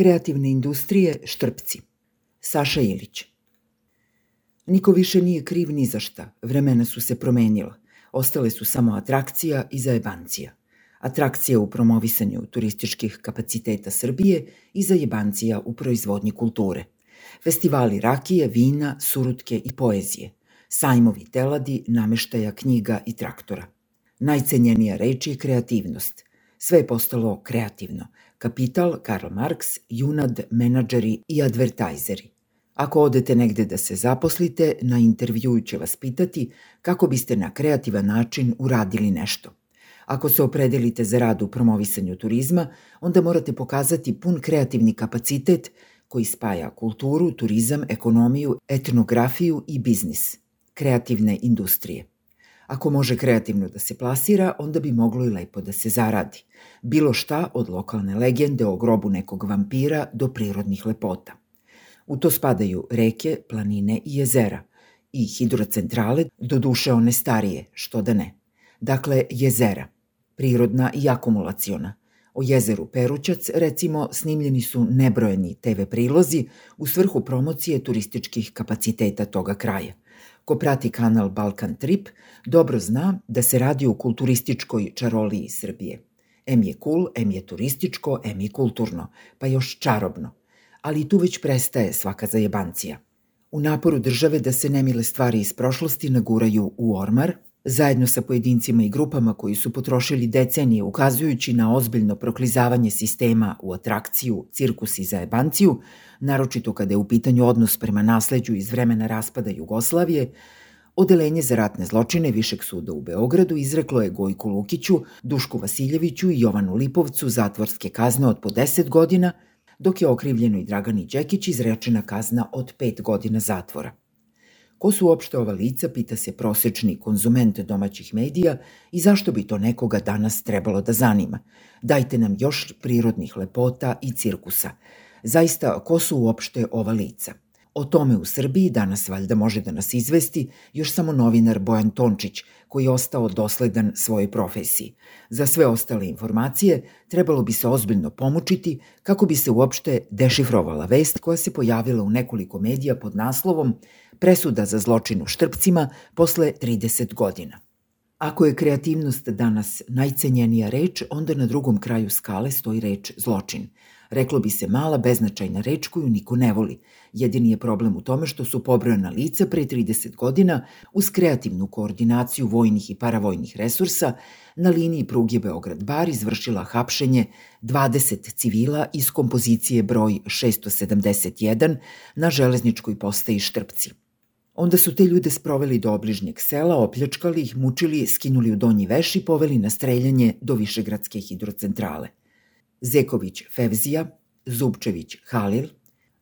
Kreativne industrije Štrpci. Saša Ilić. Niko više nije kriv ni za šta. Vremena su se promenila. Ostale su samo atrakcija i zajebancija. Atrakcija u promovisanju turističkih kapaciteta Srbije i zajebancija u proizvodnji kulture. Festivali rakije, vina, surutke i poezije. Sajmovi teladi, nameštaja knjiga i traktora. Najcenjenija reč je kreativnost. Sve je postalo kreativno. Kapital, Karl Marx, Junad, menadžeri i advertajzeri. Ako odete negde da se zaposlite, na intervjuu će vas pitati kako biste na kreativan način uradili nešto. Ako se opredelite za rad u promovisanju turizma, onda morate pokazati pun kreativni kapacitet koji spaja kulturu, turizam, ekonomiju, etnografiju i biznis, kreativne industrije. Ako može kreativno da se plasira, onda bi moglo i lepo da se zaradi. Bilo šta od lokalne legende o grobu nekog vampira do prirodnih lepota. U to spadaju reke, planine i jezera i hidrocentrale, do duše one starije, što da ne. Dakle, jezera, prirodna i akumulaciona. O jezeru Perućac, recimo, snimljeni su nebrojeni TV prilozi u svrhu promocije turističkih kapaciteta toga kraja. Ko prati kanal Balkan Trip, dobro zna da se radi o kulturističkoj čaroliji Srbije. M je cool, M je turističko, M je kulturno, pa još čarobno ali tu već prestaje svaka zajebancija. U naporu države da se nemile stvari iz prošlosti naguraju u ormar, zajedno sa pojedincima i grupama koji su potrošili decenije ukazujući na ozbiljno proklizavanje sistema u atrakciju, cirkus i zajebanciju, naročito kada je u pitanju odnos prema nasleđu iz vremena raspada Jugoslavije, Odelenje za ratne zločine Višeg suda u Beogradu izreklo je Gojku Lukiću, Dušku Vasiljeviću i Jovanu Lipovcu zatvorske kazne od po 10 godina – dok je okrivljenoj Dragani Đekić izrečena kazna od pet godina zatvora. Ko su uopšte ova lica, pita se prosečni konzument domaćih medija i zašto bi to nekoga danas trebalo da zanima. Dajte nam još prirodnih lepota i cirkusa. Zaista, ko su uopšte ova lica? O tome u Srbiji danas valjda može da nas izvesti još samo novinar Bojan Tončić, koji je ostao dosledan svojoj profesiji. Za sve ostale informacije trebalo bi se ozbiljno pomučiti kako bi se uopšte dešifrovala vest koja se pojavila u nekoliko medija pod naslovom Presuda za zločin u Štrpcima posle 30 godina. Ako je kreativnost danas najcenjenija reč, onda na drugom kraju skale stoji reč zločin – Reklo bi se mala, beznačajna reč koju niko ne voli. Jedini je problem u tome što su pobrojena lica pre 30 godina uz kreativnu koordinaciju vojnih i paravojnih resursa na liniji pruge Beograd-Bar izvršila hapšenje 20 civila iz kompozicije broj 671 na železničkoj postaji Štrpci. Onda su te ljude sproveli do obližnjeg sela, opljačkali ih, mučili, skinuli u donji veš i poveli na streljanje do Višegradske hidrocentrale. Zeković Fevzija, Zubčević Halil,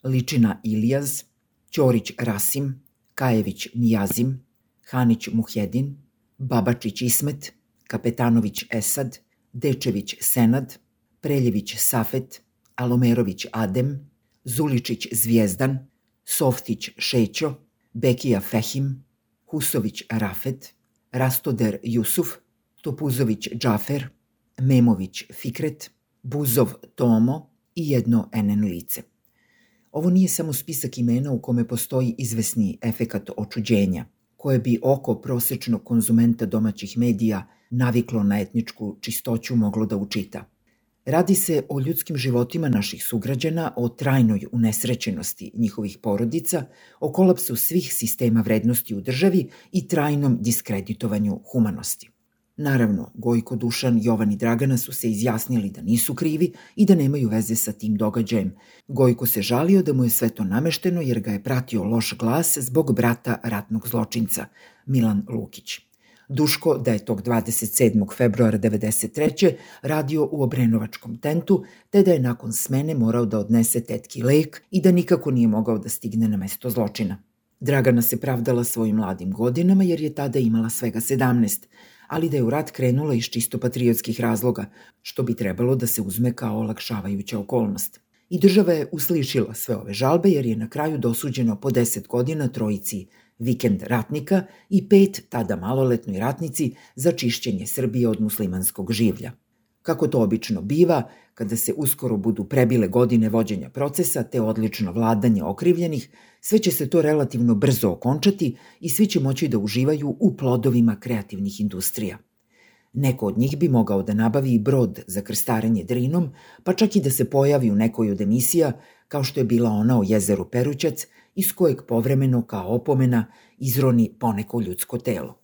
Ličina Ilijaz, Ćorić Rasim, Kajević Nijazim, Hanić Muhedin, Babačić Ismet, Kapetanović Esad, Dečević Senad, Preljević Safet, Alomerović Adem, Zuličić Zvijezdan, Softić Šećo, Bekija Fehim, Husović Rafet, Rastoder Jusuf, Topuzović Džafer, Memović Fikret, Buzov Tomo i jedno NN lice. Ovo nije samo spisak imena u kome postoji izvesni efekat očuđenja, koje bi oko prosečnog konzumenta domaćih medija naviklo na etničku čistoću moglo da učita. Radi se o ljudskim životima naših sugrađana, o trajnoj unesrećenosti njihovih porodica, o kolapsu svih sistema vrednosti u državi i trajnom diskreditovanju humanosti. Naravno, Gojko, Dušan, Jovan i Dragana su se izjasnili da nisu krivi i da nemaju veze sa tim događajem. Gojko se žalio da mu je sve to namešteno jer ga je pratio loš glas zbog brata ratnog zločinca, Milan Lukić. Duško da je tog 27. februara 93. radio u Obrenovačkom tentu, te da je nakon smene morao da odnese tetki lek i da nikako nije mogao da stigne na mesto zločina. Dragana se pravdala svojim mladim godinama jer je tada imala svega 17, ali da je u rat krenula iz čisto patriotskih razloga, što bi trebalo da se uzme kao olakšavajuća okolnost. I država je uslišila sve ove žalbe jer je na kraju dosuđeno po 10 godina trojici vikend ratnika i pet tada maloletnoj ratnici za čišćenje Srbije od muslimanskog življa. Kako to obično biva, kada se uskoro budu prebile godine vođenja procesa te odlično vladanje okrivljenih, sve će se to relativno brzo okončati i svi će moći da uživaju u plodovima kreativnih industrija. Neko od njih bi mogao da nabavi i brod za krstarenje drinom, pa čak i da se pojavi u nekoj od emisija, kao što je bila ona o jezeru Perućac, iz kojeg povremeno kao opomena izroni poneko ljudsko telo.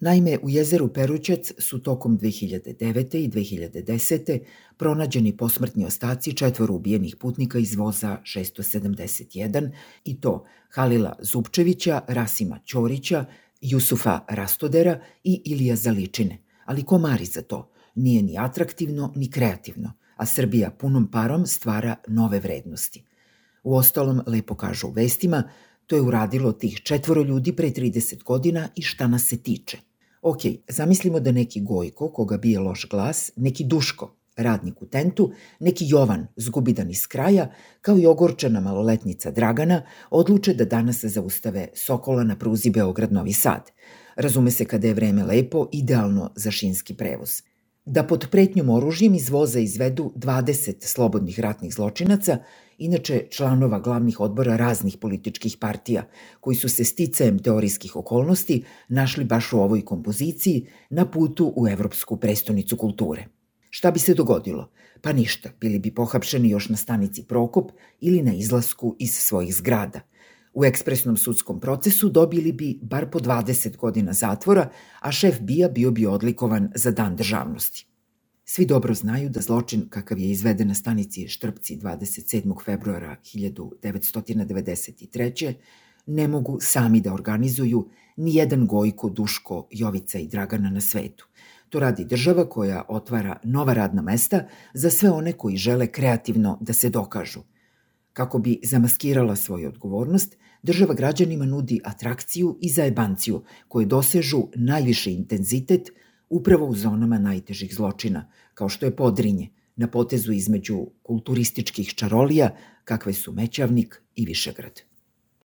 Naime, u jezeru Perućac su tokom 2009. i 2010. pronađeni posmrtni ostaci četvoro ubijenih putnika iz voza 671 i to Halila Zupčevića, Rasima Ćorića, Jusufa Rastodera i Ilija Zaličine. Ali ko mari za to? Nije ni atraktivno, ni kreativno, a Srbija punom parom stvara nove vrednosti. U ostalom, lepo kažu u vestima, to je uradilo tih četvoro ljudi pre 30 godina i šta nas se tiče – Ok, zamislimo da neki Gojko, koga bije loš glas, neki Duško, radnik u tentu, neki Jovan, zgubidan iz kraja, kao i ogorčena maloletnica Dragana, odluče da danas zaustave Sokola na pruzi Beograd-Novi Sad. Razume se kada je vreme lepo, idealno za šinski prevoz da pod pretnjom oružjem iz voza izvedu 20 slobodnih ratnih zločinaca, inače članova glavnih odbora raznih političkih partija, koji su se sticajem teorijskih okolnosti našli baš u ovoj kompoziciji na putu u Evropsku prestonicu kulture. Šta bi se dogodilo? Pa ništa, bili bi pohapšeni još na stanici Prokop ili na izlasku iz svojih zgrada – U ekspresnom sudskom procesu dobili bi bar po 20 godina zatvora, a šef Bija bio bi odlikovan za dan državnosti. Svi dobro znaju da zločin kakav je izveden na stanici Štrpci 27. februara 1993. ne mogu sami da organizuju ni jedan Gojko, Duško, Jovica i Dragana na svetu. To radi država koja otvara nova radna mesta za sve one koji žele kreativno da se dokažu – Kako bi zamaskirala svoju odgovornost, država građanima nudi atrakciju i zajebanciju koje dosežu najviši intenzitet upravo u zonama najtežih zločina, kao što je Podrinje, na potezu između kulturističkih čarolija, kakve su Mećavnik i Višegrad.